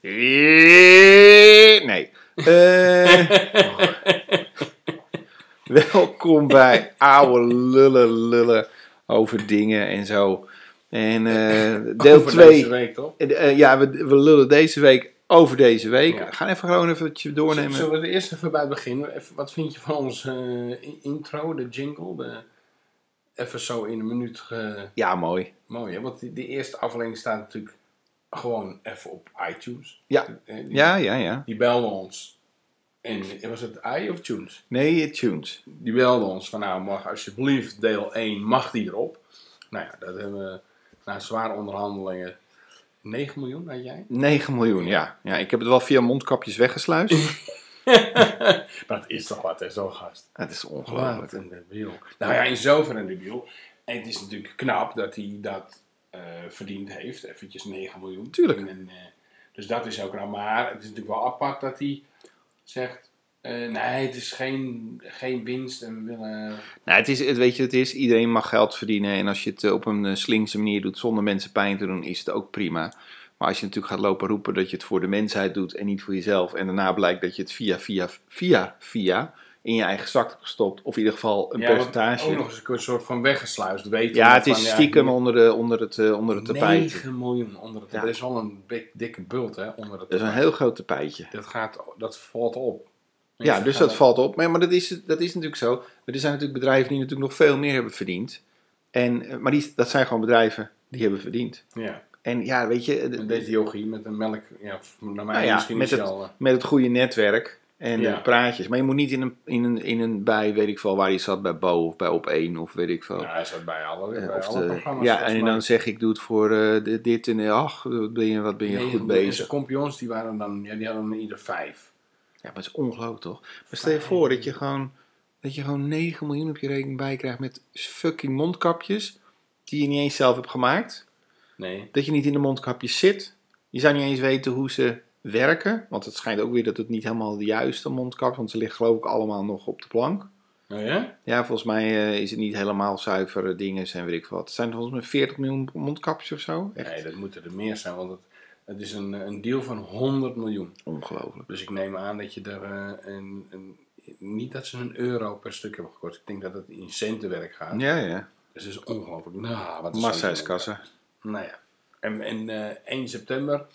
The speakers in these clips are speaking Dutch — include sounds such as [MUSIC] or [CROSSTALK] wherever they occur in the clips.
Nee. Eh, [LAUGHS] welkom bij oude lullen lullen over dingen en zo. En eh, deel Over 2. deze week, toch? ja, we, we lullen deze week over deze week. Ja. Gaan even gewoon even wat doornemen. Zullen we er eerst even bij beginnen? Even, wat vind je van onze eh, in- intro, de jingle? De, even zo in een minuut. Ja, mooi. mooi, hè? Want die, die eerste aflevering staat natuurlijk gewoon even op iTunes. Ja. Eh, Die, Ja, ja, ja. die belden ons. En was het i of tunes? Nee, het tunes. Die belden ons van nou, mag alsjeblieft deel 1, mag die erop? Nou ja, dat hebben we na zware onderhandelingen. 9 miljoen had jij? 9 miljoen, ja. ja. Ik heb het wel via mondkapjes weggesluist. [LAUGHS] maar dat is toch wat, hè, zo'n gast. Het is ongelooflijk. Wat een debiel. Nou ja, in zoverre een debiel. En het is natuurlijk knap dat hij dat eh, verdiend heeft. Eventjes 9 miljoen. Tuurlijk. En, eh, dus dat is ook knap. Maar het is natuurlijk wel apart dat hij zegt... eh, nee, het is geen, geen winst en we willen... Nou, het is, het, weet je, het is, iedereen mag geld verdienen. En als je het eh, op een eh, slinkse manier doet zonder mensen pijn te doen, is het ook prima. Maar als je natuurlijk gaat lopen roepen dat je het voor de mensheid doet en niet voor jezelf. En daarna blijkt dat je het via, via, via, via in je eigen zak hebt gestopt. Of in ieder geval een Ja, percentage. Ook nog eens een soort van weggesluist. Weten ja, het van, is stiekem onder, de, onder het, eh, onder het tapijt. 9 miljoen onder het Ja. Dat is wel een dik- dikke bult, hè? Onder het Dat is een heel groot tapijtje. dat, gaat, dat valt op. Ja, dus dat valt op. Maar, maar dat, is, dat is natuurlijk zo. Maar er zijn natuurlijk bedrijven die natuurlijk nog veel meer hebben verdiend. En, eh, maar die, dat zijn gewoon bedrijven die hebben verdiend. Ja. En ja, weet je, En deze yogi met een melk, ja, naar mij Nou ja, misschien met het- al, eh, met het goede netwerk en Ja. eh, praatjes. Maar je moet niet in een, in een, in een bij, weet ik veel, waar je zat, bij Bo of bij Op1 of weet ik veel. ja, hij zat bij alle, Eh, bij of alle de- programma's. ja, en dan zeg ik, doe het voor eh, dit- en ach, wat ben je, wat ben je Nee, goed en bezig. Zijn kompions, die waren dan, ja, die hadden er ieder vijf. Ja, maar het is ongelooflijk toch? Maar stel je voor dat je gewoon, dat je gewoon 9 miljoen op je rekening bij krijgt met fucking mondkapjes die je niet eens zelf hebt gemaakt. Nee. Dat je niet in de mondkapjes zit. Je zou niet eens weten hoe ze werken. Want het schijnt ook weer dat het niet helemaal de juiste mondkapjes want ze liggen geloof ik allemaal nog op de plank. Oh ja? Ja, volgens mij eh, is het niet helemaal zuivere dingen en weet ik wat. Het zijn volgens mij 40 miljoen mondkapjes of zo. Echt Nee, dat moeten er meer zijn, want het, het is een, een deal van 100 miljoen. ongelooflijk. Dus ik neem aan dat je er eh, een, een, niet dat ze een euro per stuk hebben gekort. Ik denk dat het in centenwerk gaat. Ja, ja. Dus het is ongelooflijk. Nou, wat een Massa is kassa. Nou ja. En, en eh, 1 september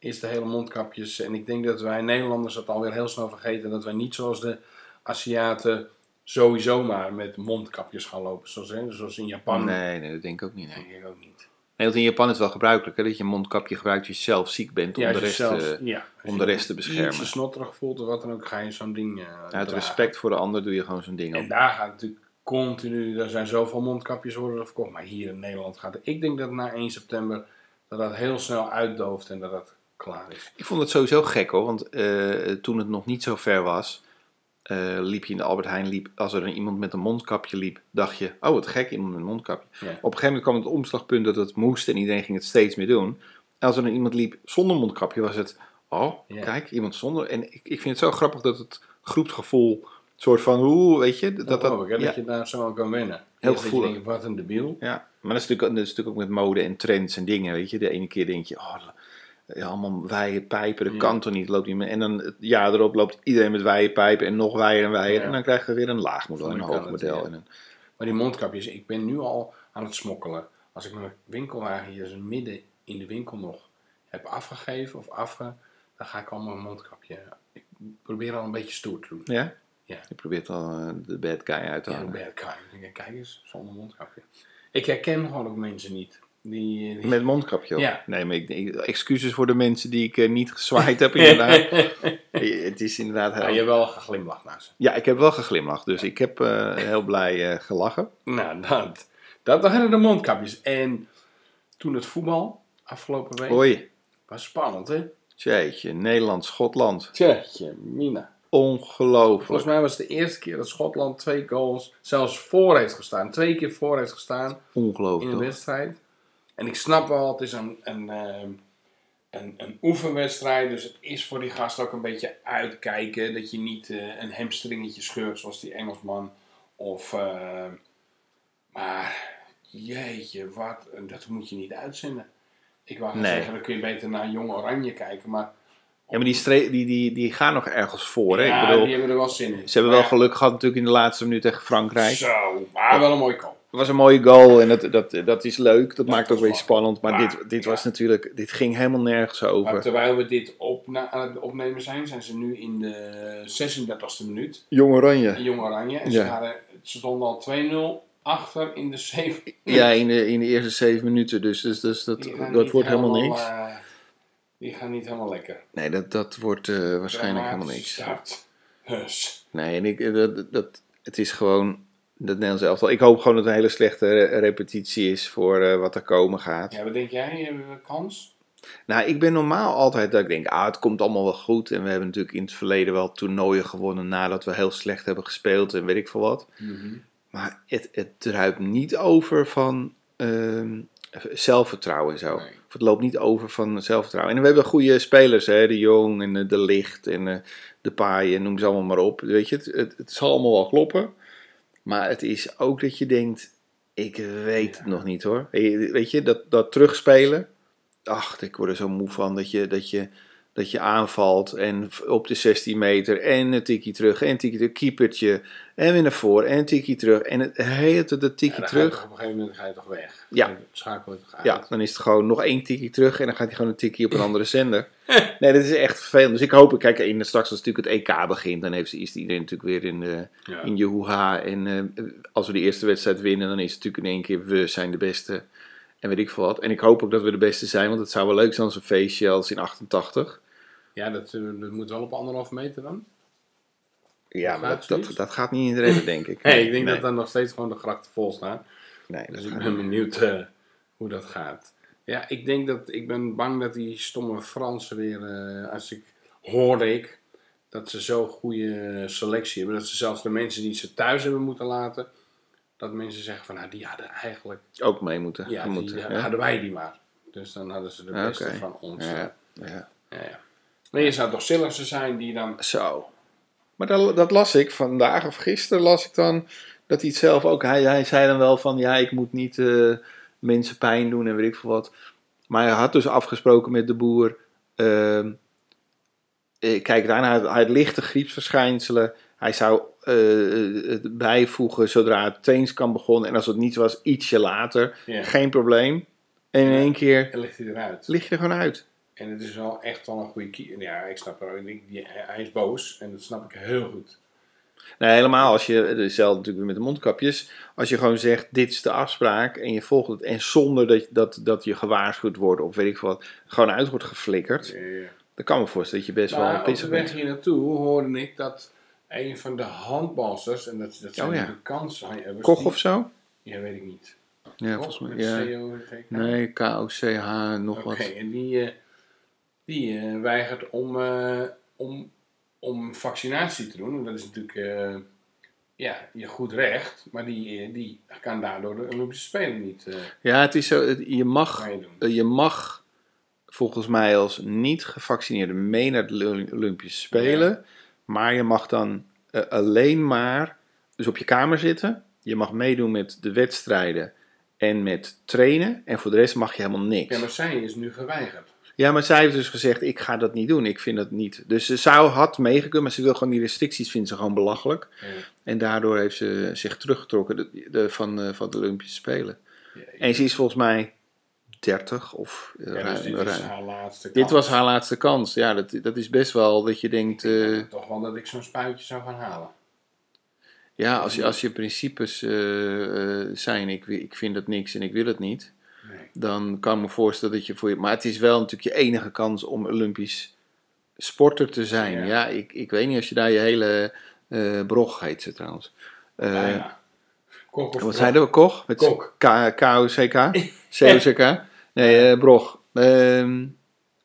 is de hele mondkapjes. En ik denk dat wij Nederlanders dat alweer heel snel vergeten. Dat wij niet zoals de Aziaten sowieso maar met mondkapjes gaan lopen. Zoals, hè, zoals in Japan. Nee, nee, dat denk ik ook niet. Nee. denk ik ook niet. Nee, want in Japan is het wel gebruikelijk hè, dat je een mondkapje gebruikt als je zelf ziek bent om, Ja, de, als je rest, eh, ja, als om je de rest te beschermen. ietsje snotterig voelt of wat dan ook, ga je zo'n ding eh, uit dragen. respect voor de ander doe je gewoon zo'n ding En op. daar gaat natuurlijk continu, er zijn zoveel mondkapjes worden er verkocht. Maar hier in Nederland gaat het. Ik denk dat na 1 september dat dat heel snel uitdooft en dat dat klaar is. Ik vond het sowieso gek hoor, want eh, toen het nog niet zo ver was, eh, liep je in de Albert Heijn, liep, als er een iemand met een mondkapje liep, dacht je, oh wat gek, iemand met een mondkapje. Ja. Op een gegeven moment kwam het omslagpunt dat het moest en iedereen ging het steeds meer doen. En als er dan iemand liep zonder mondkapje, was het, oh Ja. kijk, iemand zonder. En ik, ik vind het zo grappig dat het groepsgevoel, soort van, hoe, weet je, dat Dat, dat, hè, ja. dat je daar zo aan kan wennen. Heel Eerst dat je gevoelig. denkt, wat een debiel. Ja, maar dat is, natuurlijk, dat is natuurlijk ook met mode en trends en dingen, weet je. De ene keer denk je, oh, ja, allemaal wijde pijpen, dat Ja. kan toch niet, loopt niet meer. En dan het jaar erop loopt iedereen met wijde pijpen en nog wijder en wijder. Ja. En dan krijgen we weer een laag model en een hoog model. En een, Maar die mondkapjes, ik ben nu al aan het smokkelen. Als ik mijn winkelwagen hier midden in de winkel nog heb afgegeven of afge... Dan ga ik al mijn mondkapje... Ik probeer al een beetje stoer te doen. ja? Ja. Je probeert al eh, de bad guy uit te Ja, hangen. bad guy. Kijk eens, zonder mondkapje. Ik herken gewoon ook mensen niet. Die, die- Met mondkapje op. Ja. Nee, maar ik, excuses voor de mensen die ik eh, niet gezwaaid heb inderdaad. [LAUGHS] het is inderdaad heel... Je hebt wel geglimlacht naar ze. Ja, ik heb wel geglimlacht, dus ik heb eh, heel blij eh, gelachen. Nou, dat, dat waren de mondkapjes. En toen het voetbal, afgelopen week, Hoi, was spannend, hè? jeetje, Nederland, Schotland. Tjeetje, Mina. Ongelooflijk. Volgens mij was het de eerste keer dat Schotland twee goals zelfs voor heeft gestaan. Twee keer voor heeft gestaan in Ongelooflijk. een toch? wedstrijd. En ik snap wel, het is een, een, ehm, een, een oefenwedstrijd. Dus het is voor die gast ook een beetje uitkijken. Dat je niet eh, een hamstringetje scheurt zoals die Engelsman. Of, eh, maar jeetje, wat, dat moet je niet uitzenden. Ik wou Nee. zeggen, dan kun je beter naar Jong Oranje kijken. Maar, Ja, maar die, die, die, die gaan nog ergens voor. Hè? ja, ik bedoel, die hebben er wel zin in. ze hebben wel geluk gehad natuurlijk in de laatste minuut tegen Frankrijk. Zo, maar wel een mooi goal. Het was een mooie goal en dat, dat, dat is leuk. Dat Ja, maakt ook weer spannend. Maar Maar, dit, dit ja. was natuurlijk, dit ging helemaal nergens Maar over. terwijl we dit opna- aan het opnemen zijn, zijn ze nu in de 36e minuut. Jong Oranje. Jong Oranje. En Ja. ze, waren, ze stonden al 2-0 achter in de 7 [LAUGHS] Ja, in de, in de eerste zeven minuten. Dus, dus, dus dat, dat wordt helemaal niks. eh, die gaan niet helemaal lekker. Nee, dat, dat wordt eh, waarschijnlijk helemaal niks. Start. Dus. Nee, en ik, dat, dat- dat, het is gewoon dat Nederlands elftal. Ik hoop gewoon dat het een hele slechte re- repetitie is voor eh, wat er komen gaat. Ja, wat denk jij? Hebben we kans? Nou, ik ben normaal altijd dat ik denk, ah, het komt allemaal wel goed. En we hebben natuurlijk in het verleden wel toernooien gewonnen nadat we heel slecht hebben gespeeld en weet ik veel wat. Maar het, het druipt niet over van ehm, zelfvertrouwen en zo. Nee. Of het loopt niet over van zelfvertrouwen. En we hebben goede spelers, hè? De Jong en eh, De Licht en eh, De Paai en noem ze allemaal maar op. Weet je, het, het, het zal allemaal wel kloppen. Maar het is ook dat je denkt, ik weet het nog niet hoor. Weet je- dat, dat terugspelen. Ach, ik word er zo moe van dat je, dat je, dat je aanvalt en op de 16 meter en een tikkie terug en een tikkie terug, keepertje en weer naar voren en een tikkie terug en het hele dat Ja, tikkie terug. toch op een gegeven moment ga je toch weg. Ja. Dan Schakel je toch uit. Ja, dan is het gewoon nog één tikkie terug en dan gaat hij gewoon een tikkie op een [LAUGHS] andere zender. Nee, dat is echt vervelend. Dus ik hoop, kijk, in, straks als natuurlijk het EK begint, dan heeft, is iedereen natuurlijk weer in, de, Ja. in Jehoeha. En eh, als we de eerste wedstrijd winnen, dan is het natuurlijk in één keer we zijn de beste. En weet ik veel wat. En ik hoop ook dat we de beste zijn, want het zou wel leuk zijn als een feestje als in 88. Ja, dat, eh, dat moet wel op anderhalf meter dan. Ja, maar dat, dat, dat gaat niet in de redden, denk ik. [LAUGHS] Nee, ik denk nee, dat dan nog steeds gewoon de grachten vol staan. nee, Dus ik ben benieuwd eh, hoe dat gaat. Ja, ik denk dat ik ben bang dat die stomme Fransen weer, eh, als ik hoorde ik, dat ze zo'n goede selectie hebben, dat ze zelfs de mensen die ze thuis hebben moeten laten, dat mensen zeggen van, nou die hadden eigenlijk, Ook mee moeten. ja, die, moeten, ja, hadden wij die maar. Dus dan hadden ze de beste van ons. Ja, ja. ja, Maar je zou toch Sillissen zijn die dan, Zo. Maar dat, dat las ik vandaag of gisteren las ik dan dat hij het zelf ook. Hij, hij zei dan wel van ja, ik moet niet eh, mensen pijn doen en weet ik veel wat. Maar hij had dus afgesproken met de boer. eh, kijk, daarna hij had lichte griepsverschijnselen. Hij zou eh, het bijvoegen zodra het trains kan begonnen. En als het niet was, ietsje later. ja, Geen probleem. En in één keer dan ligt hij eruit. lig je er gewoon uit. En het is wel echt wel een goede keeper. Ja, ik snap het. ook. Hij is boos en dat snap ik heel goed. Nee, helemaal als je, hetzelfde natuurlijk met de mondkapjes, als je gewoon zegt, dit is de afspraak en je volgt het, en zonder dat, dat, dat je gewaarschuwd wordt of weet ik wat, gewoon uit wordt geflikkerd, Ja. dan kan me voorstellen dat je best wel op de pissig weg bent. hier naartoe hoorde ik dat een van de handbalsters, en dat, dat zijn Oh ja. de kanshebbers. Koch of zo? Ja, weet ik niet. Ja, Koch volgens mij. Ja. Nee, K-O-C-H, nog Oké, wat. en die, eh, die eh, weigert om, eh, om, om vaccinatie te doen. En dat is natuurlijk eh, ja, je goed recht, maar die, die kan daardoor de Olympische Spelen niet Ja, het is zo, je mag, je mag volgens mij als niet gevaccineerde mee naar de Olympische Spelen, maar je mag dan alleen maar dus op je kamer zitten. Je mag meedoen met de wedstrijden en met trainen. En voor de rest mag je helemaal niks. Ja, maar zij is nu geweigerd. Ja, maar zij heeft dus gezegd, ik ga dat niet doen. Ik vind dat niet. Dus ze zou, had meegekund, maar ze wil gewoon die restricties, vindt ze gewoon belachelijk. Ja. En daardoor heeft ze zich teruggetrokken de, de- van, eh, van de Olympische Spelen. Ja, En ze is volgens mij 30 of eh, ja, dus dit is haar laatste Dit kans. was haar laatste kans. Ja, dat, dat is best wel dat je denkt... Denk eh, toch wel dat ik zo'n spuitje zou gaan halen. ja, als je, als je principes zijn, ik, ik vind dat niks en ik wil het niet... Dan kan ik me voorstellen dat je voor je... Maar het is wel natuurlijk je enige kans om Olympisch sporter te zijn. Ja. Ja, ik, ik weet niet als je daar je hele eh brog heet ze trouwens. Bijna. Kok of wat zeiden we? Koch? Met Kok. K-O-C-K? C-O-C-K? [LAUGHS] Nee, eh, brog. Ehm,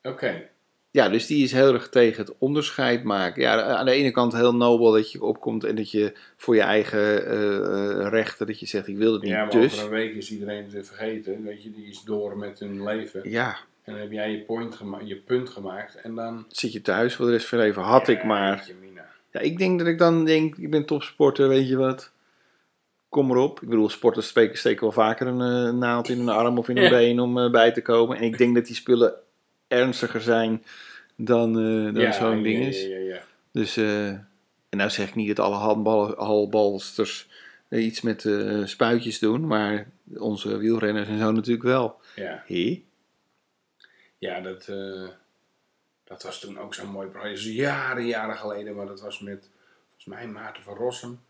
Oké. Ja, dus die is heel erg tegen het onderscheid maken. Ja, aan de ene kant heel nobel dat je opkomt en dat je voor je eigen eh, eh, rechten, dat je zegt ik wil het niet. Ja, maar dus, over een week is iedereen het weer vergeten. Weet je, die is door met hun leven. ja, En dan heb jij je, point gema- je punt gemaakt. En dan... zit je thuis voor de rest van je leven. Had ik maar. Ja, ik denk dat ik dan denk, ik ben topsporter, weet je wat. kom erop. Ik bedoel, sporters steken, steken wel vaker een eh, naald in een arm of in een Ja. been om bij te komen. En ik denk dat die spullen ernstiger zijn dan, eh, dan zo'n ding ja, is. Ja. Dus, eh, en nou zeg ik niet dat alle handbal, handbalsters eh, iets met spuitjes doen, maar onze wielrenners en zo natuurlijk wel. ja. Ja, dat, dat was toen ook zo'n mooi project. Jaren, jaren geleden, maar dat was met volgens mij Maarten van Rossum.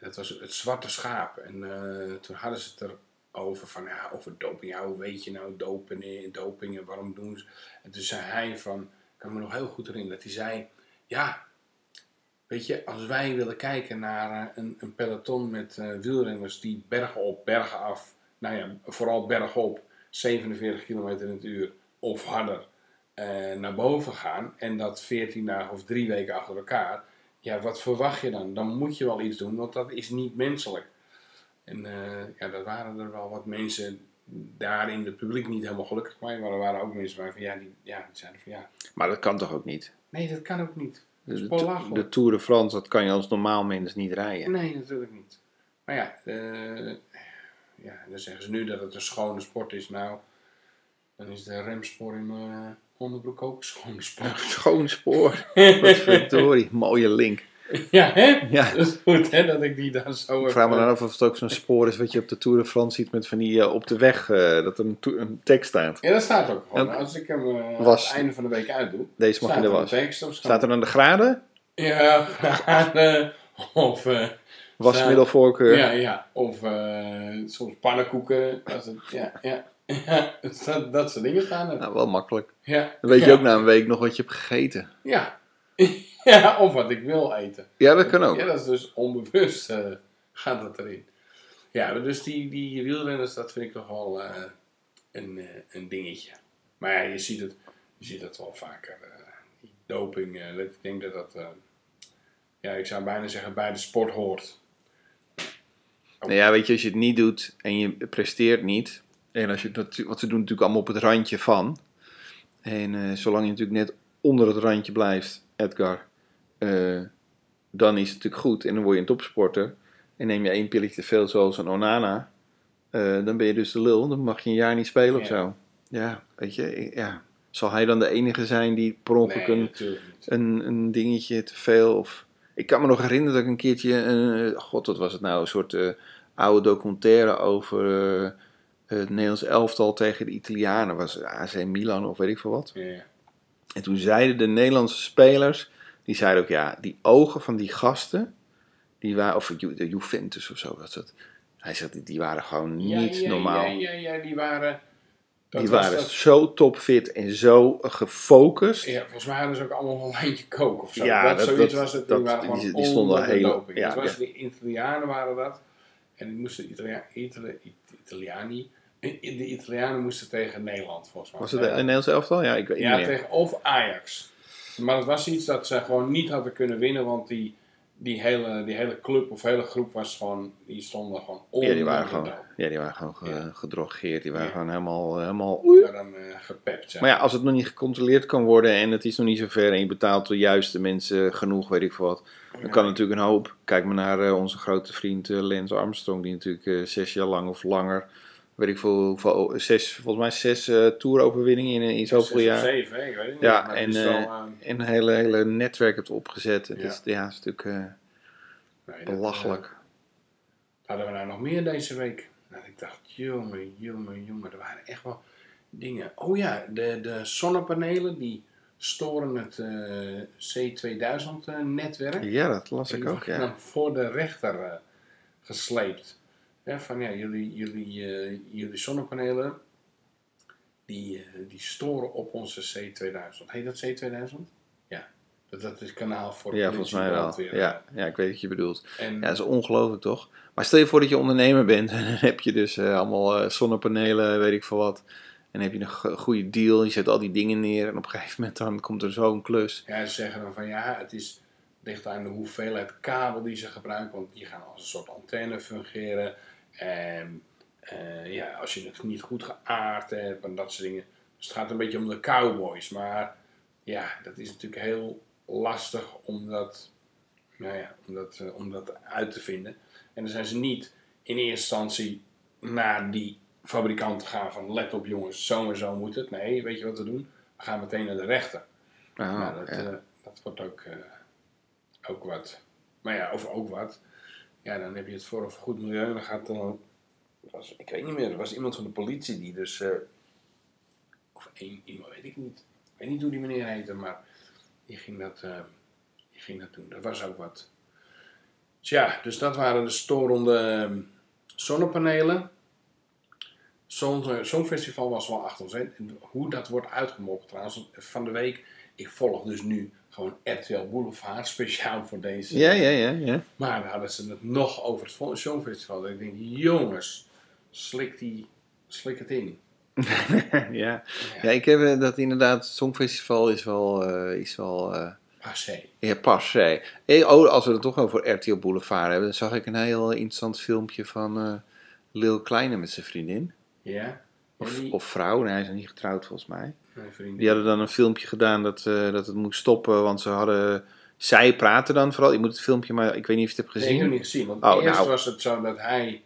Dat was het Zwarte Schaap. En toen hadden ze het erover van, ja, over doping. Ja, hoe weet je nou doping, doping en waarom doen ze... En toen zei hij van, ik kan me nog heel goed herinneren, dat hij zei, ja, weet je, als wij willen kijken naar eh, een, een peloton met eh, wielrenners die bergen op, bergen af, nou ja, vooral bergop, 47 km in het uur of harder eh, naar boven gaan en dat 14 dagen of drie weken achter elkaar, ja, wat verwacht je dan? Dan moet je wel iets doen, want dat is niet menselijk. En eh, ja, dat waren er wel wat mensen daar in het publiek niet helemaal gelukkig mee, maar er waren ook mensen waarvan ja, die, ja, die zeiden van ja, Maar dat kan toch ook niet? nee, dat kan ook niet. Dat is De, de Tour de France, dat kan je als normaal mens niet rijden. Nee, natuurlijk niet. Maar ja, eh, ja, dan zeggen ze nu dat het een schone sport is. Nou, dan is de remspoor in mijn onderbroek ook een schone sport. Schoon spoor. [LAUGHS] Wat verdorie. Mooie link. [LAUGHS] ja, hè? Ja. Dat is goed, hè, dat ik die dan zo Ik vraag me dan af of het ook zo'n spoor is wat je op de Tour de France ziet met van die eh, op de weg, eh, dat er een, een tekst staat. Ja, dat staat ook gewoon. Als ik hem eh, Was. aan het einde van de week uitdoe, Deze mag staat in de was. tekst of. Staat er dan de graden? Ja, [LAUGHS] graden, of... eh, Wasmiddelvoorkeur. Ja, ja. Of soms pannenkoeken. Als het, ja, ja. [LAUGHS] ja dat, dat soort dingen staan er. Nou, wel makkelijk. Ja. Dan weet je ja. ook na een week nog wat je hebt gegeten. Ja. [LAUGHS] ja, of wat ik wil eten. Ja, dat kan ook. Ja, dat is dus onbewust eh, gaat dat erin. Ja, dus die, die wielrenners, dat vind ik toch wel eh, een, eh, een dingetje. Maar ja, je ziet het, je ziet het wel vaker. die doping, ik denk dat dat, ja, ik zou bijna zeggen, bij de sport hoort. Nou ja, weet je, als je het niet doet en je presteert niet. En als je want ze doen natuurlijk allemaal op het randje van. En zolang je natuurlijk net onder het randje blijft, Edgar, eh, dan is het natuurlijk goed. En dan word je een topsporter. En neem je één pilletje te veel, zoals een Onana, eh, dan ben je dus de lul. Dan mag je een jaar niet spelen of zo. Ja, weet je, ja. Zal hij dan de enige zijn die per ongeluk Nee, een, een, een dingetje te veel. Of... Ik kan me nog herinneren dat ik een keertje, eh, god, wat was het nou, een soort oude documentaire over het Nederlands elftal tegen de Italianen. Was AC Milan of weet ik veel wat. Ja. En toen zeiden de Nederlandse spelers, die zeiden ook, ja, die ogen van die gasten, die waren, of de Juventus of zo was het. Hij zegt, die- die waren gewoon niet ja, normaal. Ja, ja, ja, die waren. dat die waren dat- zo topfit en zo gefocust. Ja, volgens mij hadden ze ook allemaal een lijntje koken of zo. Ja, dat, dat- zoiets dat- was het. dat- die waren die- gewoon die stonden heel- ja, het was de Italianen waren dat. En die moesten Italia, Itali, It- Italiani. De Italianen moesten tegen Nederland volgens mij. Was het een Nederlands elftal? Ja, ik weet Ja, niet meer. tegen of Ajax. Maar het was iets dat ze gewoon niet hadden kunnen winnen, want die, die, hele, die hele club of hele groep was gewoon, die stonden gewoon onder Ja, die waren gewoon, ja, die waren gewoon ge- Ja. gedrogeerd. Die waren Ja. gewoon helemaal... helemaal waren eh, gepept. Maar ja, als het nog niet gecontroleerd kan worden en het is nog niet zover en je betaalt de juiste mensen genoeg, weet ik veel wat, dan kan natuurlijk een hoop. Kijk maar naar eh, onze grote vriend eh, Lance Armstrong, die natuurlijk zes jaar lang of langer, weet ik veel, hoeveel, zes, volgens mij zes eh toeroverwinningen in, in zoveel jaar. zeven, hè, ik weet het niet. Ja, en, is wel, eh, eh, En een hele, hele netwerk hebt opgezet. Het Ja. is, ja, het is natuurlijk eh, nee, dat, belachelijk. eh, hadden we nou nog meer deze week? Nou, ik dacht, jongen, jongen, jongen, er waren echt wel dingen. Oh ja, de, de zonnepanelen die storen het C2000-netwerk. ja, dat las ik ook, ja. dan voor de rechter eh, gesleept. Ja, van ja, jullie, jullie, eh, jullie zonnepanelen, die, eh, die storen op onze C2000. Heet dat C2000? Ja, dat, dat is kanaal voor Ja, volgens mij wel. Ja, ja, ik weet wat je bedoelt. En, Ja, dat is ongelooflijk toch? Maar stel je voor dat je ondernemer bent [LAUGHS] en dan heb je dus eh, allemaal zonnepanelen, weet ik veel wat. En heb je een go- goede deal, je zet al die dingen neer en op een gegeven moment dan komt er zo'n klus. ja, ze zeggen dan van ja, het is ligt aan de hoeveelheid kabel die ze gebruiken, want die gaan als een soort antenne fungeren. En eh, ja, als je het niet goed geaard hebt en dat soort dingen. Dus het gaat een beetje om de cowboys, maar ja, dat is natuurlijk heel lastig om dat, nou ja, om dat, eh, om dat uit te vinden. En dan zijn ze niet in eerste instantie naar die fabrikant gaan van let op jongens, zo en zo moet het. Nee, weet je wat we doen? We gaan meteen naar de rechter. Ah, nou, dat, ja. eh, dat wordt ook, ook wat. Maar ja, over ook wat. Ja, dan heb je het voor of goed milieu. Dan gaat dan. Was, ik weet niet meer. Er was iemand van de politie die dus. eh, of iemand, weet ik niet. Ik weet niet hoe die meneer heette, maar die ging dat, eh, die ging dat doen. Dat was ook wat. Dus ja, dus dat waren de storende ehm, zonnepanelen. Zo'n Songfestival was wel achter ons. Hoe dat wordt uitgemokt trouwens. Van de week, ik volg dus nu gewoon RTL Boulevard, [LAUGHS] speciaal voor deze. ja, ja, ja, ja. Maar dan hadden ze het nog over het Songfestival. Dat ik denk, jongens, slik, die, slik het in. [LAUGHS] ja. ja, ik heb eh, dat inderdaad, het Songfestival is wel, eh, is wel eh, Passé. ja, passé. Oh, als we het toch over RTL Boulevard hebben, dan zag ik een heel interessant filmpje van eh Lil Kleine met zijn vriendin. Ja? Of, of vrouw, nee, hij is nog niet getrouwd volgens mij. Die hadden dan een filmpje gedaan dat, eh, dat het moest stoppen, want ze hadden... Zij praten dan vooral, ik moet het filmpje, maar ik weet niet of je het hebt Nee, ik heb gezien. het niet gezien. Want Oh, eerst nou. was het zo dat hij,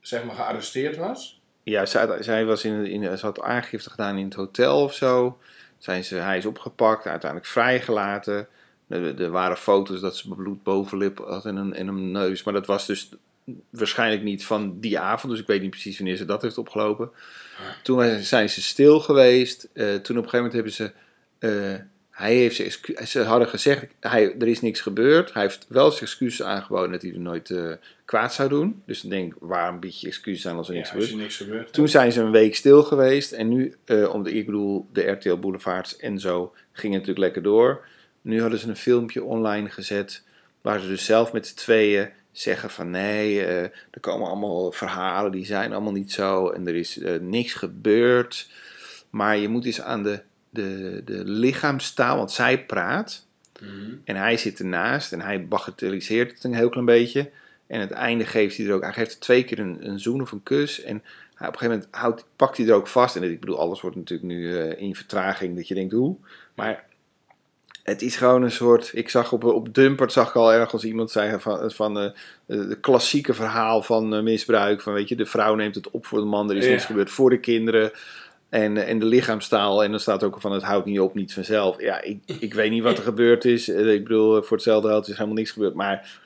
zeg maar, gearresteerd was. Ja, zij, zij was in, in, ze had aangifte gedaan in het hotel of zo. Zijn ze, hij is opgepakt, uiteindelijk vrijgelaten. Er, er waren foto's dat ze bloed bovenlip had en een, en een neus. Maar dat was dus waarschijnlijk niet van die avond. Dus ik weet niet precies wanneer ze dat heeft opgelopen. Toen zijn ze stil geweest. Eh, toen op een gegeven moment hebben ze... eh, hij heeft zijn excu- ze hadden gezegd, hij, er is niks gebeurd. Hij heeft wel zijn excuses aangeboden dat hij er nooit eh, kwaad zou doen. Dus dan denk ik, waarom bied je excuses aan als er Ja, niks als gebeurt? je niks gebeurt. Toen zijn ze een week stil geweest. En nu, om de, ik bedoel, de RTL Boulevards en zo gingen natuurlijk lekker door. Nu hadden ze een filmpje online gezet. Waar ze dus zelf met z'n tweeën zeggen van nee, eh, er komen allemaal verhalen die zijn allemaal niet zo. En er is eh, niks gebeurd. Maar je moet eens aan de, de, de lichaamstaal, want zij praat. Mhm. En hij zit ernaast en hij bagatelliseert het een heel klein beetje. En het einde geeft hij er ook, hij geeft er twee keer een, een zoen of een kus. En op een gegeven moment houdt, pakt hij er ook vast. En ik bedoel, alles wordt natuurlijk nu eh, in vertraging dat je denkt, hoe? Maar het is gewoon een soort, ik zag op, op Dumpert zag ik al ergens iemand zeggen van, van eh, het klassieke verhaal van eh, misbruik. Van weet je, de vrouw neemt het op voor de man, er is Ja. niets gebeurd voor de kinderen. En, eh, en de lichaamstaal, en dan staat ook van het houdt niet op, niet vanzelf. Ja, ik, ik weet niet wat er [LAUGHS] gebeurd is. Eh, Ik bedoel, eh, voor hetzelfde geld is helemaal niks gebeurd. Maar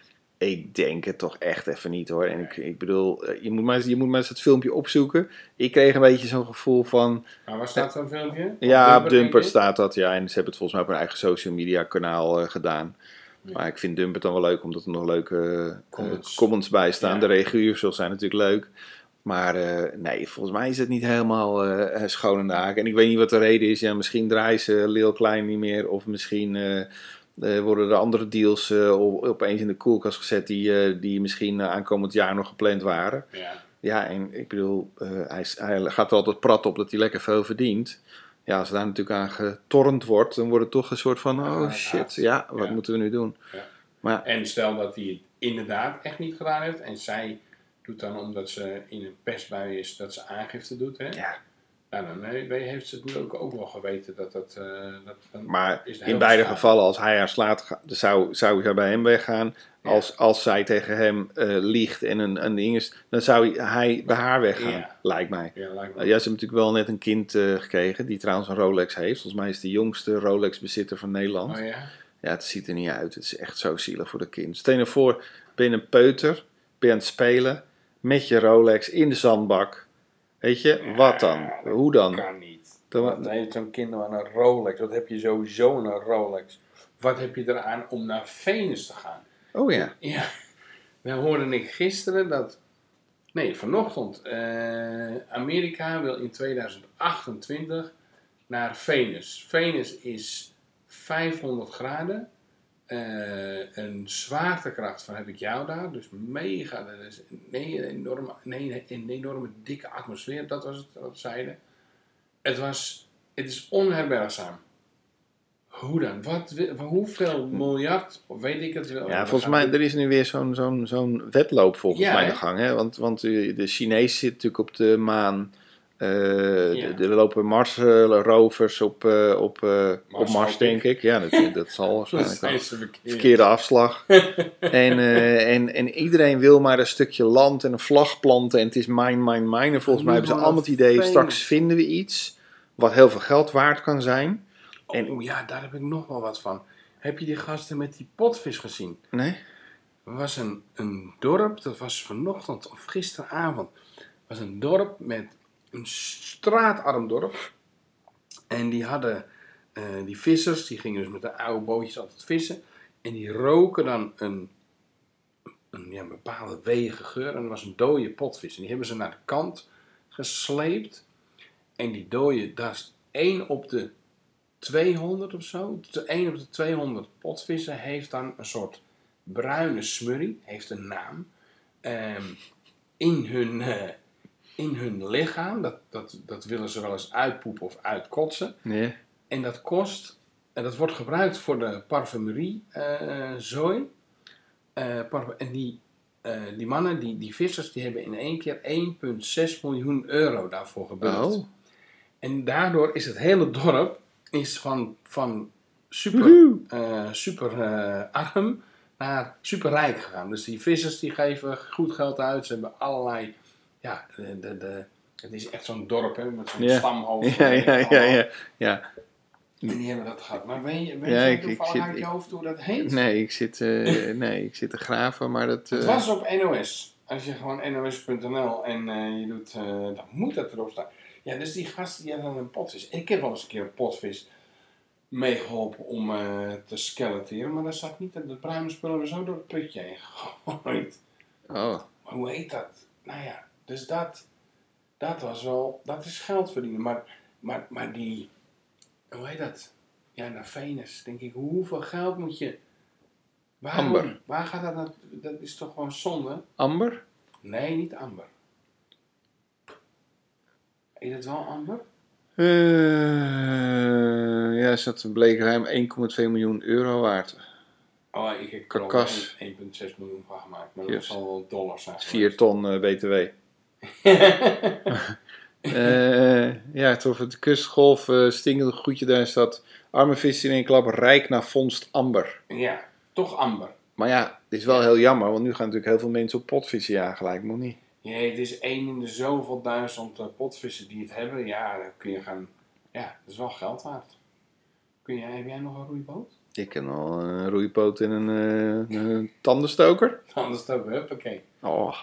ik denk het toch echt even niet hoor. En ik, ik bedoel, eh, je moet, maar, eens- je moet maar eens het filmpje opzoeken. Ik kreeg een beetje zo'n gevoel van... Maar waar staat zo'n filmpje? Ja, op denk Dumpert je? staat dat, ja. En ze hebben het volgens mij op hun eigen social media kanaal eh, gedaan. Ja. Maar ik vind Dumpert dan wel leuk, omdat er nog leuke eh, Comments. bij staan. Ja. De reaguursels zijn natuurlijk leuk. Maar nee, volgens mij is het niet helemaal eh, schoon haak. En ik weet niet wat de reden is. Ja, misschien draaien ze Leel Klein niet meer. Of misschien worden er andere deals eh, op- opeens in de koelkast gezet... die, eh, die misschien eh, aankomend jaar nog gepland waren. Ja. Ja, en ik bedoel, eh, hij, hij gaat er altijd prat op dat hij lekker veel verdient. Ja, als daar natuurlijk aan getornd wordt, dan wordt het toch een soort van, Ja, oh shit, ja, wat Ja. moeten we nu doen? Ja. Maar En stel dat hij het inderdaad echt niet gedaan heeft. En zij doet dan omdat ze in een pestbui is dat ze aangifte doet. Hè? ja, Nou, dan eh, heeft ze het ook, ook wel geweten dat dat... eh, dat dan maar is in beide gevallen, als hij haar slaat, zou, zou hij bij hem weggaan. Ja. Als, als zij tegen hem eh, liegt en een, een ding is, dan zou hij, bij haar weggaan, Ja. lijkt mij. Ja, lijkt. Ja, ze hebben natuurlijk wel net een kind gekregen, die trouwens een Rolex heeft. Volgens mij is de jongste Rolex-bezitter van Nederland. Oh ja? Ja, het ziet er niet uit. Het is echt zo zielig voor de kind. Stel je voor, ben je een peuter, ben je aan het spelen, met je Rolex in de zandbak. Weet je, wat dan? dat Hoe dan? Kan niet. Dan- Wat heeft zo'n kind aan een Rolex? Wat heb je sowieso aan een Rolex? Wat heb je eraan om naar Venus te gaan? Oh ja. Ja, dan hoorde ik gisteren dat. Nee, vanochtend. eh, Amerika wil in 2028 naar Venus. Venus is 500 graden. Eh, een zwaartekracht van heb ik jou daar. Dus mega. Dat is nee, een enorme, nee, een enorme dikke atmosfeer. Dat was het wat ze zeiden. Het was. Het is onherbergzaam. Hoe dan? Wat, hoeveel miljard? Of weet ik het wel. Ja, volgens mij, er is nu weer zo'n zo'n zo'n wedloop volgens Ja, mij de gang. Hè? Want, want eh, de Chinezen zitten natuurlijk op de maan. Eh, Ja. d- Er lopen Mars-rovers op, eh, op, eh, op Mars, Mars, hoop denk ik. Ja, dat, dat zal [LAUGHS] Dat waarschijnlijk verkeerd. Verkeerde afslag. [LAUGHS] en, eh, en, en iedereen wil maar een stukje land en een vlag planten. En het is mine, mine, mine. En volgens mij hebben ze allemaal het idee, fijn. straks vinden we iets wat heel veel geld waard kan zijn. En- Oh ja, daar heb ik nog wel wat van. Heb je die gasten met die potvis gezien? Nee? Er was een, een dorp, dat was vanochtend of gisteravond. was een dorp met een straatarm dorp. En die hadden eh, die vissers, die gingen dus met de oude bootjes altijd vissen. En die roken dan een, een ja, bepaalde wegen geur. En er was een dode potvis. En die hebben ze naar de kant gesleept. En die dode, daar is één op de 200 of zo. 1 op de 200 potvissen heeft dan een soort bruine smurrie, heeft een naam, ehm, in, hun, eh, in hun lichaam. Dat, dat, dat willen ze wel eens uitpoepen of uitkotsen. Nee. En dat kost, en dat wordt gebruikt voor de parfumerie eh zooi. Eh, parfum- en die, eh, die mannen, die, die vissers, die hebben in één keer 1,6 miljoen euro daarvoor gebundeld. Oh. En daardoor is het hele dorp is van, van super, eh, super arm naar super rijk gegaan. Dus die vissers die geven goed geld uit. Ze hebben allerlei, ja, de, de, de, het is echt zo'n dorp hè, met zo'n Ja. stamhoofd. Ja, ja, ja, ja. ja. En die hebben dat gehad. Maar weet je, weet Ja, je ik- ik toevallig zit- uit je hoofd hoe dat heet? Nee, ik zit, eh, [LAUGHS] nee, ik zit te graven, maar dat... Het eh, was op NOS. Als je gewoon NOS.nl en eh, je doet, dan moet dat erop staan. Ja, dus die gasten die hebben dan een potvis. Ik heb wel eens een keer een potvis meegeholpen om te skeleteren, maar daar zat niet de bruine spullen er zo door het putje heen gegooid. Oh, Maar hoe heet dat? Nou ja, dus dat, dat was wel, dat is geld verdienen. Maar, maar, maar die, hoe heet dat? Ja, naar Venus, denk ik, hoeveel geld moet je... Amber. Waar gaat dat naar? Dat is toch gewoon zonde? amber? Nee, niet amber. Is het wel amber? Eh, ja, zat bleek ruim 1,2 miljoen euro waard. Oh, ik heb er al Karkas. 1,6 miljoen van gemaakt. Maar Yes. dat zal wel dollars zijn. 4 ton eh, BTW. [LAUGHS] Eh, ja, toch de kustgolf, eh stinkende goedje daar staat. Arme vis in één klap, rijk naar vondst amber. ja, toch amber. Maar ja, het is wel heel jammer, want nu gaan natuurlijk heel veel mensen op potvissen jagen, lijkt me niet. Jee, het is één in de zoveel duizend eh, potvissen die het hebben. Ja, dan kun je gaan... Ja, dat is wel geld waard. Kun jij, heb jij nog een roeiboot? Ik ken al een roeipoot en een, een tandenstoker. [LAUGHS] Anders ook, huppakee. Oh,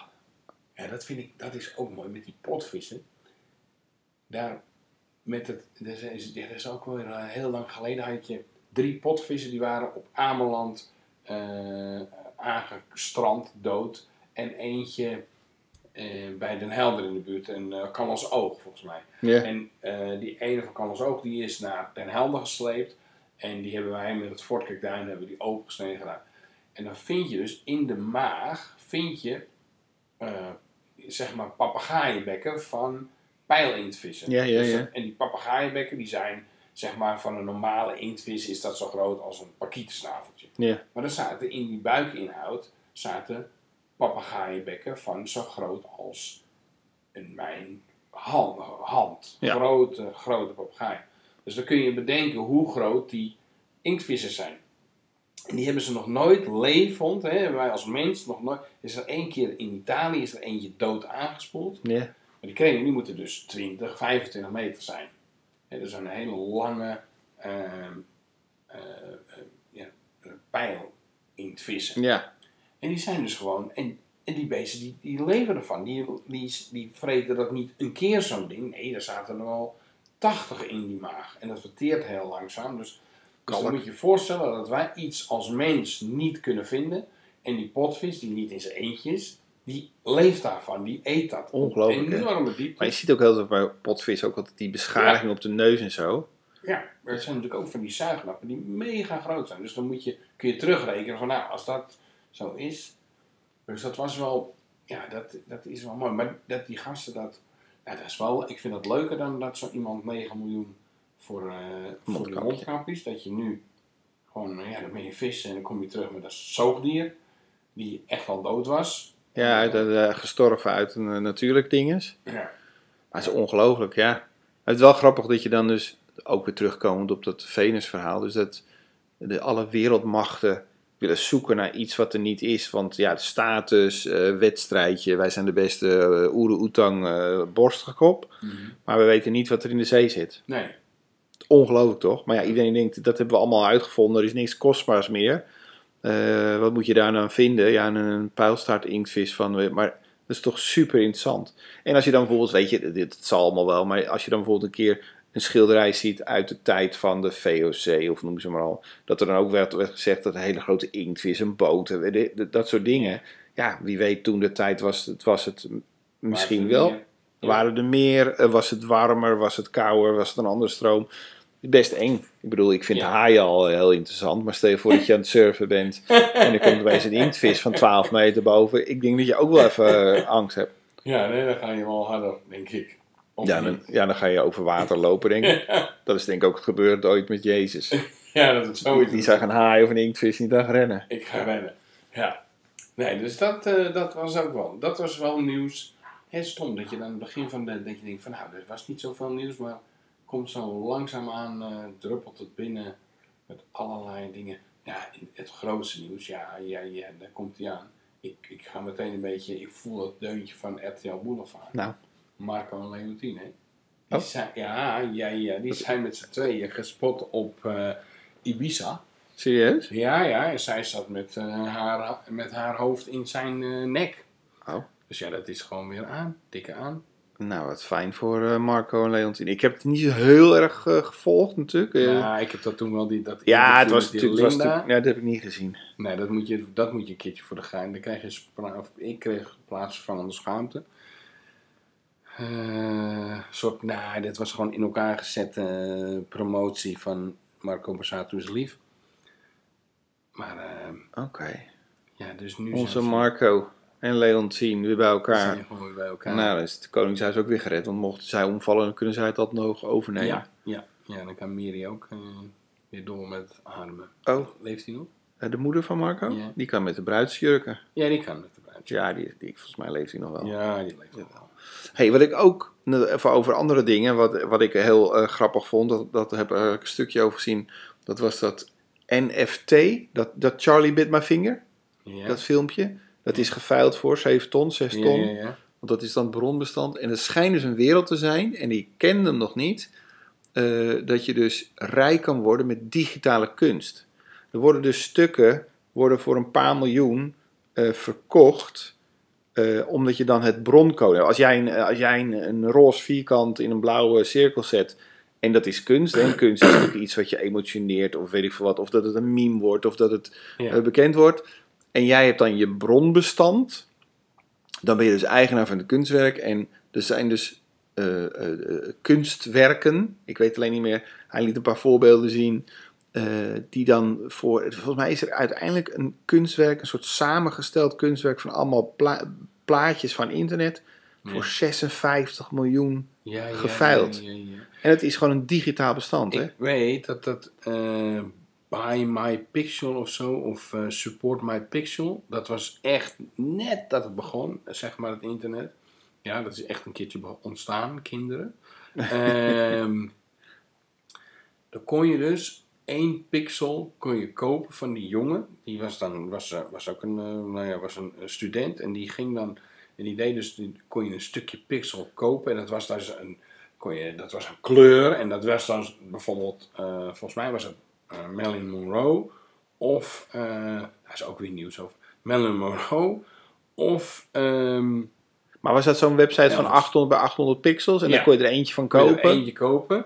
Ja, dat vind ik, dat is ook mooi met die potvissen. Daar, met het, dat is, dat is ook weer eh, heel lang geleden had je drie potvissen die waren op Ameland eh aangestrand, dood. En eentje eh, bij Den Helder in de buurt, en uh, Oog volgens mij. En die ene van Callens Oog die is naar Den Helder gesleept. En die hebben wij met het Fort Kijkduin hebben die opengesneden gedaan. En dan vind je dus in de maag, vind je, zeg maar, papegaaienbekken van pijlintvissen. Ja, ja, Dus dat- en die papegaaienbekken die zijn, zeg maar, van een normale inktvis is dat zo groot als een pakietensnaveltje. ja. Maar er zaten in die buikinhoud zaten papegaaienbekken van zo groot als een mijn hand. hand. Ja. Grote, grote papegaai. Dus dan kun je bedenken hoe groot die inktvissen zijn. En die hebben ze nog nooit levend, hè, wij als mens nog nooit. Is er één keer in Italië is er eentje dood aangespoeld. ja. Maar die krenen die moeten dus 20, 25 meter zijn. Hè, dat is een hele lange ehm, eh, eh, ja, pijl in het vissen. ja. En die zijn dus gewoon. En, en die beesten die, die leven ervan. Die, die, die vreten dat niet een keer zo'n ding. Nee, er zaten er wel 80 in die maag. En dat verteert heel langzaam. Dus, dus dan moet je je voorstellen dat wij iets als mens niet kunnen vinden. En die potvis, die niet in zijn eentje is, die leeft daarvan. Die eet dat. Ongelooflijk? Enorme diepte. Maar je ziet ook heel veel bij potvis ook altijd die beschadiging op de neus en zo. Ja, maar het zijn natuurlijk ook van die zuignappen die mega groot zijn. Dus dan moet je, kun je terugrekenen van nou, als dat zo is. Dus dat was wel, ja, dat, dat is wel mooi. Maar dat die gasten dat, ja, dat is wel, ik vind dat leuker dan dat zo iemand 9 miljoen voor, eh voor Mondkapje. mondkapjes. Dat je nu gewoon, ja, dan ben je vissen en dan kom je terug met een zoogdier die echt al dood was. Ja, uit, eh, gestorven uit een eh, natuurlijk dinges. Ja. Maar het is ongelooflijk, ja. Het is wel grappig dat je dan dus, ook weer terugkomend op dat Venus-verhaal, dus dat de, alle wereldmachten willen zoeken naar iets wat er niet is. Want ja, de status, wedstrijdje, wij zijn de beste uh, oerang uh, borstgekop. Maar we weten niet wat er in de zee zit. Nee. Ongelooflijk toch? Maar ja, iedereen denkt, dat hebben we allemaal uitgevonden. Er is niks kostbaars meer. Eh, wat moet je daar nou vinden? Ja, een, een pijlstaart inktvis van... Maar dat is toch super interessant. En als je dan bijvoorbeeld, weet je, dit het zal allemaal wel... Maar als je dan bijvoorbeeld een keer een schilderij ziet uit de tijd van de VOC, of noem ze maar al. Dat er dan ook werd, werd gezegd dat een hele grote inktvis, een boot, dat soort dingen. Ja, wie weet toen de tijd was het, was het misschien wel. Waren er meer? Eh, was het warmer? Was het kouder? Was het een andere stroom? Best eng. Ik bedoel, ik vind Ja. haaien al heel interessant. Maar stel je voor dat je aan het surfen bent. [LAUGHS] en er komt opeens een inktvis van 12 meter boven. Ik denk dat je ook wel even eh, angst hebt. Ja, nee, dan ga je wel harder, denk ik. Of Ja dan, ja, dan ga je over water lopen, denk ik. [LAUGHS] Dat is denk ik ook gebeurd ooit met Jezus. [LAUGHS] Ja, dat is zoiets. Die zag een haai of een inktvis niet aan rennen. Ik ga rennen. Ja. Nee, dus dat, eh, dat was ook wel. Dat was wel nieuws. Het stom dat je dan aan het begin van de. dat je denkt van nou, er was niet zoveel nieuws, maar komt zo langzaamaan eh druppelt het binnen met allerlei dingen. Ja, het grootste nieuws, ja, ja, ja, daar komt hij aan. Ik, ik ga meteen een beetje, ik voel het deuntje van RTL Boulevard. Nou. Marco en Leontine, hè? Die Oh. zijn, ja, ja, ja, die zijn met z'n tweeën gespot op eh, Ibiza. Serieus? Ja, ja, en zij zat met, eh, haar, met haar hoofd in zijn nek. Oh. Dus ja, dat is gewoon weer aan, dikke aan. Nou, wat fijn voor eh, Marco en Leontine. Ik heb het niet zo heel erg eh, gevolgd natuurlijk. Eh, ja, ik heb dat toen wel die dat ja, het was natuurlijk... was ja, dat heb ik niet gezien. Nee, dat moet, je, dat moet je een keertje voor de gein. Dan krijg je of ik kreeg plaatsvervangende schaamte. Eh, soort, nou, dit was gewoon in elkaar gezette promotie van Marco Borsato is lief. Maar Oké. ja, dus nu Onze Marco en Leontine weer bij elkaar. zijn gewoon weer bij elkaar. Nou, dan is het Koningshuis ook weer gered. Want mochten zij omvallen, dan kunnen zij het dat nog overnemen. Ja, ja, ja, dan kan Miri ook eh, weer door met ademen. Oh, Leeft hij nog? eh, de moeder van Marco? Ja. Die kan met de bruidsjurken. Ja, die kan met de bruid. Ja, die, die, volgens mij leeft hij nog wel. Ja, die leeft nog wel. Hey, wat ik ook, even over andere dingen, wat, wat ik heel eh, grappig vond, dat, dat heb ik een stukje over gezien. Dat was dat NFT, dat, dat Charlie Bit My Finger, Ja. dat filmpje. Dat is geveild voor 7 ton, 6 ja, ton. ja, ja. Want dat is dan het bronbestand. En het schijnt dus een wereld te zijn, en ik ken hem nog niet, eh, dat je dus rijk kan worden met digitale kunst. Er worden dus stukken worden voor een paar miljoen eh, verkocht, eh, omdat je dan het broncode hebt. Als jij, een, als jij een, een roze vierkant in een blauwe cirkel zet, en dat is kunst, en kunst is natuurlijk iets wat je emotioneert, of weet ik veel wat, of dat het een meme wordt, of dat het Ja. bekend wordt. En jij hebt dan je bronbestand. Dan ben je dus eigenaar van het kunstwerk. En er zijn dus eh, eh, eh, kunstwerken. Ik weet alleen niet meer. Hij liet een paar voorbeelden zien. die dan voor. Volgens mij is er uiteindelijk een kunstwerk. Een soort samengesteld kunstwerk van allemaal pla- plaatjes van internet. Ja. Voor 56 miljoen. Ja, ja, Geveild. En het is gewoon een digitaal bestand. Hè? Ik weet dat dat Buy My Pixel of zo, of eh, Support My Pixel, dat was echt net dat het begon, zeg maar het internet. Ja, dat is echt een keertje ontstaan, kinderen. [LAUGHS] Ehm dan kon je dus één pixel kon je kopen van die jongen. Die was dan was, eh, was ook een, eh, nou ja, was een student en die ging dan en die deed dus die, kon je een stukje pixel kopen en dat was dus een kon je dat was een kleur en dat was dan bijvoorbeeld volgens mij was het Marilyn Monroe of eh daar is ook weer nieuws over Marilyn Monroe of ehm Maar was dat zo'n website van Ja, 800 bij 800 pixels? En Ja. dan kon je er eentje van kon je er kopen? eentje kopen.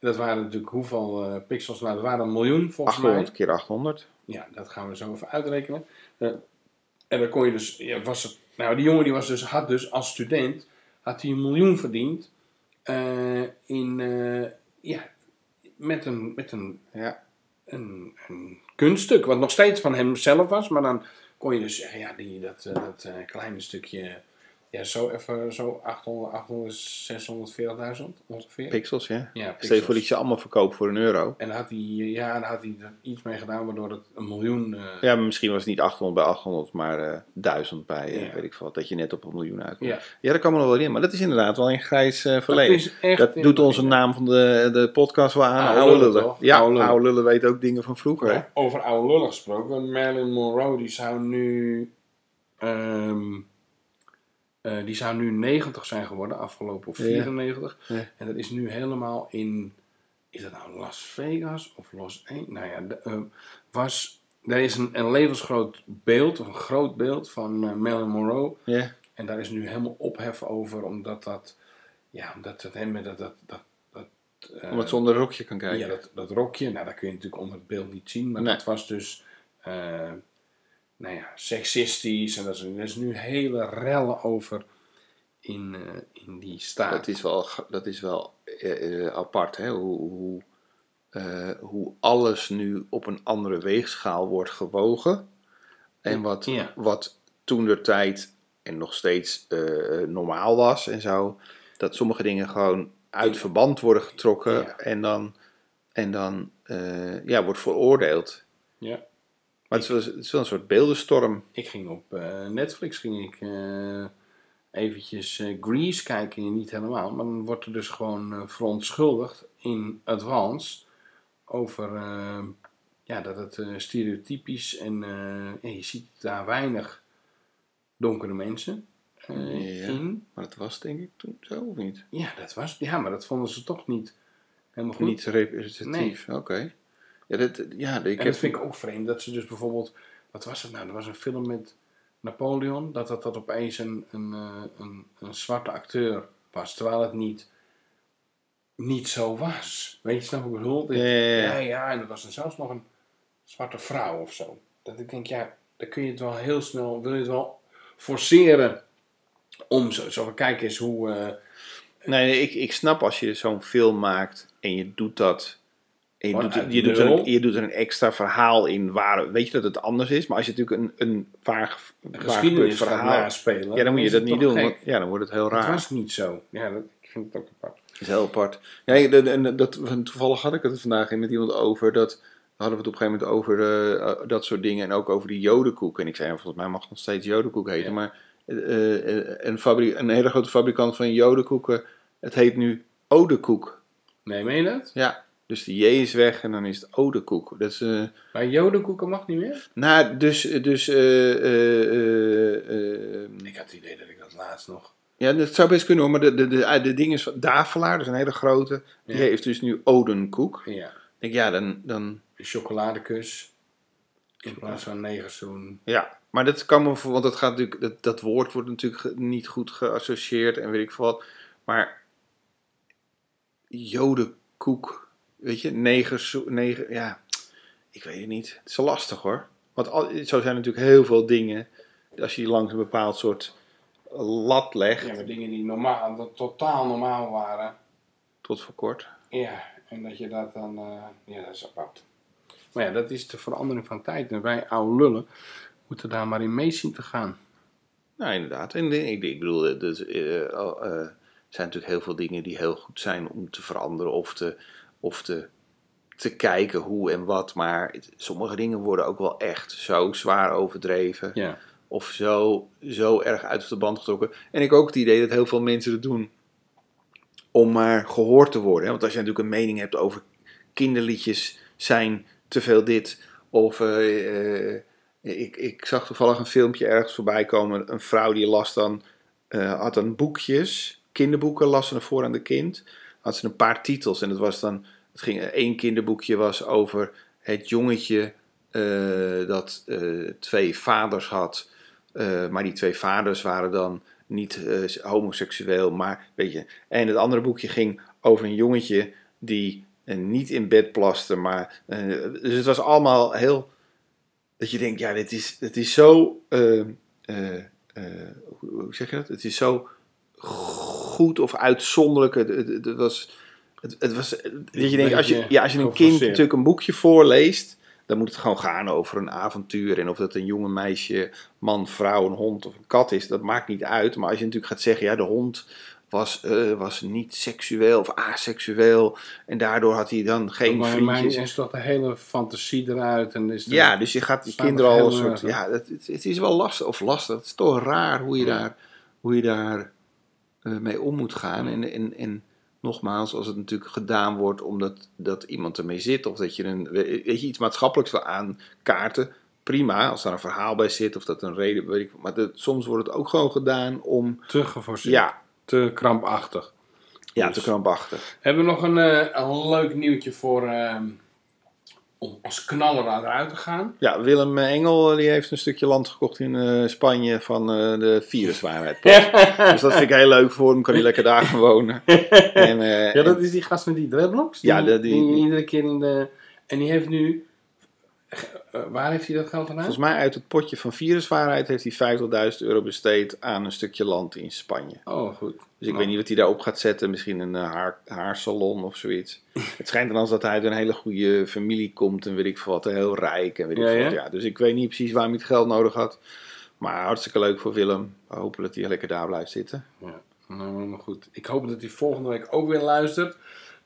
Dat waren natuurlijk hoeveel eh, pixels? Nou, dat waren een miljoen volgens mij. 800 keer 800. Ja, dat gaan we zo even uitrekenen. En dan kon je dus, ja, was het, nou die jongen die was dus, had dus als student, had hij een miljoen verdiend in, ja, met een, met een, Ja. Een, kunststuk, wat nog steeds van hemzelf was, maar dan kon je dus ja, die, dat, eh, dat eh, kleine stukje Ja, zo even zo 800, 800 640.000 ongeveer. Pixels, ja. Ja, Stel je pixels. voor dat je ze allemaal verkoopt voor een euro. En dan had hij, ja, dan had hij er iets mee gedaan waardoor het een miljoen... eh, Ja, maar misschien was het niet 800 bij 800, maar eh 1000 bij, eh, weet ik veel, wat, dat je net op een miljoen uitkomt. Ja. Ja, dat kan me nog wel in, maar dat is inderdaad wel een grijs dat verleden. Dat doet onze naam van de, de podcast wel aan. Oude lullen? Ja, Oude lullen. lullen weten ook dingen van vroeger. hè? Over oude lullen gesproken. Marilyn Monroe die zou nu... ehm, eh, die zou nu 90 zijn geworden, afgelopen of Ja. 94. Ja. En dat is nu helemaal in... Is dat nou Las Vegas of Los Angeles? Nou ja, de, eh, was... Er is een, een levensgroot beeld, of een groot beeld van eh, Marilyn Monroe. Ja. En daar is nu helemaal ophef over, omdat dat... Ja, omdat het hem dat... dat, dat, eh, Omdat ze onder rokje kan kijken. ja, dat, dat rokje, nou, dat kun je natuurlijk onder het beeld niet zien, maar Nee. dat was dus, nou ja, seksistisch en dat is, er is nu hele rellen over in, eh, in die staat. Dat is wel, dat is wel eh, eh, apart, hè? Hoe, hoe, hoe alles nu op een andere weegschaal wordt gewogen. En wat, Ja. wat toen de tijd en nog steeds normaal was en zo. Dat sommige dingen gewoon uit verband worden getrokken Ja. en dan, en dan ja, wordt veroordeeld. Ja. Maar het is, wel, het is wel een soort beeldenstorm. Ik ging op eh, Netflix ging ik eh, eventjes eh, Grease kijken, niet helemaal, maar dan wordt er dus gewoon verontschuldigd in advance over ja, dat het stereotypisch en ja, je ziet daar weinig donkere mensen Ja. in. Maar dat was denk ik toen zo of niet? Ja, dat was, ja, maar dat vonden ze toch niet helemaal goed. Niet representatief, oké. Ja, dat, ja, ik en dat vind ik ook vreemd, dat ze dus bijvoorbeeld, wat was het nou, er was een film met Napoleon, dat dat, dat opeens een, een, eh, een, een zwarte acteur was, terwijl het niet, niet zo was. Weet je, snap ik bedoel? Ja, ja, ja. ja, en er was er zelfs nog een zwarte vrouw of zo. Dat ik denk, ja, dan kun je het wel heel snel, wil je het wel forceren om zo, zo van, kijk eens hoe... eh, Nee, nee, ik, ik snap als je zo'n film maakt en je doet dat. Je, doet, er- je, doet er, je doet er een extra verhaal in waar. Weet je dat het anders is? Maar als je natuurlijk een, een geschiedenis verhaal. naspelen. Ja, dan moet je dat het niet doen. Want, ja, dan wordt het heel Het raar. was niet zo. Ja, dat, ik vind het ook apart. Dat is heel apart. De- en dat, toevallig had ik het vandaag met iemand over. Dat, hadden we het op een gegeven moment over eh, eh, dat soort dingen. En ook over die jodenkoek. En ik zei, ja, volgens mij mag het nog steeds jodenkoek heten. Ja. Maar eh, een, een hele grote fabrikant van jodenkoeken. Het heet nu Odekoek. Nee, meen je dat? Ja, dus de J is weg en dan is het Odekoek. Dat is, eh, Maar jodenkoeken mag niet meer? nou, dus, dus eh, eh, eh, Ik had het idee dat ik dat laatst nog... ja, dat zou best kunnen hoor, maar de, de, de, de ding is van Davelaar, dat is een hele grote, die Ja. heeft dus nu Odenkoek. Ja, Ik denk, ja, dan, dan, een chocoladekus. In plaats van negerzoen. ja. Maar dat kan me, voor- want dat gaat natuurlijk, dat, dat woord wordt natuurlijk niet goed geassocieerd en weet ik veel wat. Maar jodenkoek, weet je, negers, neger, ja, ik weet het niet. Het is lastig hoor. Want al, zo zijn natuurlijk heel veel dingen, als je langs een bepaald soort lat legt, Ja, maar dingen die normaal, dat totaal normaal waren. tot voor kort. Ja, en dat je dat dan... eh, ja, dat is apart. Maar ja, dat is de verandering van tijd. En wij oude lullen moeten daar maar in mee zien te gaan. Nou, inderdaad. En ik, ik bedoel, er dus, eh, al, eh, er zijn natuurlijk heel veel dingen die heel goed zijn om te veranderen of te, of te, te kijken hoe en wat. Maar het- sommige dingen worden ook wel echt zo zwaar overdreven. Ja. Of zo, zo erg uit de band getrokken. En ik ook het idee dat heel veel mensen het doen om maar gehoord te worden. hè. Want als je natuurlijk een mening hebt over kinderliedjes zijn te veel dit. Of eh, eh, ik, ik zag toevallig een filmpje ergens voorbij komen. Een vrouw die las dan, eh, had dan boekjes, kinderboeken, las ze ervoor aan de kind. Had ze een paar titels en het was dan, het ging, één kinderboekje was over het jongetje eh, dat eh, twee vaders had. Eh, maar die twee vaders waren dan niet homoseksueel, maar weet je. En het andere boekje ging over een jongetje die niet in bed plaste, maar. dus het was allemaal heel. Dat je denkt, ja, dit is, dit is zo. hoe zeg je dat? Het is zo goed of uitzonderlijk. Het, het, het was. Het, het was dat je denkt, als je, ja, als je een kind natuurlijk een boekje voorleest, Dan moet het gewoon gaan over een avontuur. En of dat een jonge meisje, man, vrouw, een hond of een kat is, dat maakt niet uit. Maar als je natuurlijk gaat zeggen, ja, de hond was, eh, was niet seksueel of aseksueel. En daardoor had hij dan geen maar vriendjes. is toch de hele fantasie eruit. En is Ja, dus je gaat die kinderen al een soort. Ja, het, het, is wel lastig. Of lastig. Het is toch raar hoe je Ja. daar, hoe je daar mee om moet gaan. En, en, en nogmaals, als het natuurlijk gedaan wordt omdat dat iemand ermee zit. Of dat je, een, weet je iets maatschappelijks wil aankaarten. Prima, als daar een verhaal bij zit of dat een reden. Weet ik, maar dat- soms wordt het ook gewoon gedaan om. te geforceerd. Ja, Te krampachtig. ja Dus- te krampachtig. Hebben we nog een, eh, een leuk nieuwtje voor... ehm, om als knaller eruit te gaan. Ja, Willem Engel eh, die heeft een stukje land gekocht in eh, Spanje van eh, de viruswaarheid. Dus dat vind ik heel leuk voor hem, kan hij lekker daar gaan wonen. [LAUGHS] En, Ja, dat is die gast met die dreadlocks. Ja, die, de- die- die iedere keer in de... En die heeft nu... eh, waar heeft hij dat geld vandaan? Volgens mij uit het potje van viruswaarheid heeft hij 50.000 euro besteed aan een stukje land in Spanje. Oh, goed. Dus ik Nou. weet niet wat hij daarop gaat zetten. Misschien een eh, haar, haarsalon of zoiets. [LAUGHS] het schijnt dan als dat hij uit een hele goede familie komt en weet ik veel wat. Heel rijk en weet ik Ja, veel ja? wat. Ja, dus ik weet niet precies waarom hij het geld nodig had. Maar hartstikke leuk voor Willem. We hopen dat hij lekker daar blijft zitten. Ja, nou, helemaal goed. Ik hoop dat hij volgende week ook weer luistert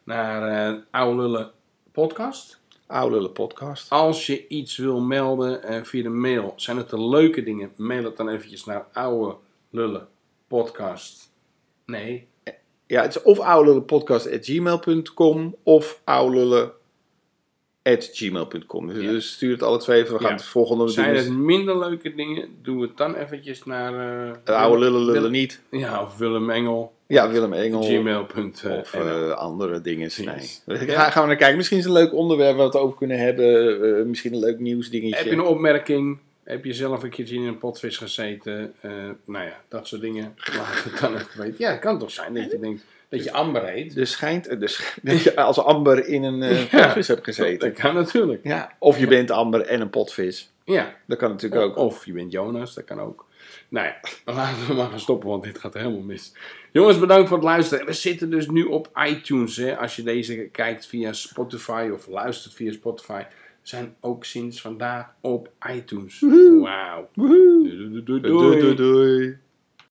naar eh Oude Lullen podcast. Oude podcast. Als je iets wil melden eh, via de mail, zijn het de leuke dingen, mail het dan eventjes naar Oude Lullen podcast. Nee, Ja, het is of oudelullenpodcast.gmail.com of oudelullen.gmail.com. Dus, Ja. dus stuur het alle twee even. We gaan Ja. het volgende doen. zijn het minder leuke dingen, doe het dan eventjes naar... de oude lullen niet. Ja, of Willem Engel. Ja, Willem Engel. Gmail.nl. Of eh, andere dingen. Nee. [LAUGHS] Ga, gaan we naar kijken. Misschien is het een leuk onderwerp waar we het over kunnen hebben. Eh, misschien een leuk nieuwsdingetje. Heb je een opmerking? Heb je zelf een keertje in een potvis gezeten? Eh, nou ja, dat soort dingen. Laat het dan even weten. Ja, het kan toch zijn dat je denkt dat je Amber heet? Er schijnt, sch- [LAUGHS] dat je als Amber in een eh, Ja. potvis hebt gezeten. Dat kan natuurlijk. Ja. Of je bent Amber en een potvis. Ja. Dat kan natuurlijk ook. Of je bent Jonas, dat kan ook. Nou ja, [LAUGHS] laten we maar gaan stoppen, want dit gaat helemaal mis. Jongens, bedankt voor het luisteren. We zitten dus nu op iTunes. Hè. Als je deze kijkt via Spotify of luistert via Spotify. Zijn ook sinds vandaag op iTunes. Wauw. Woehoe. Doei, doei, doei, Doei, doei, doei. doei.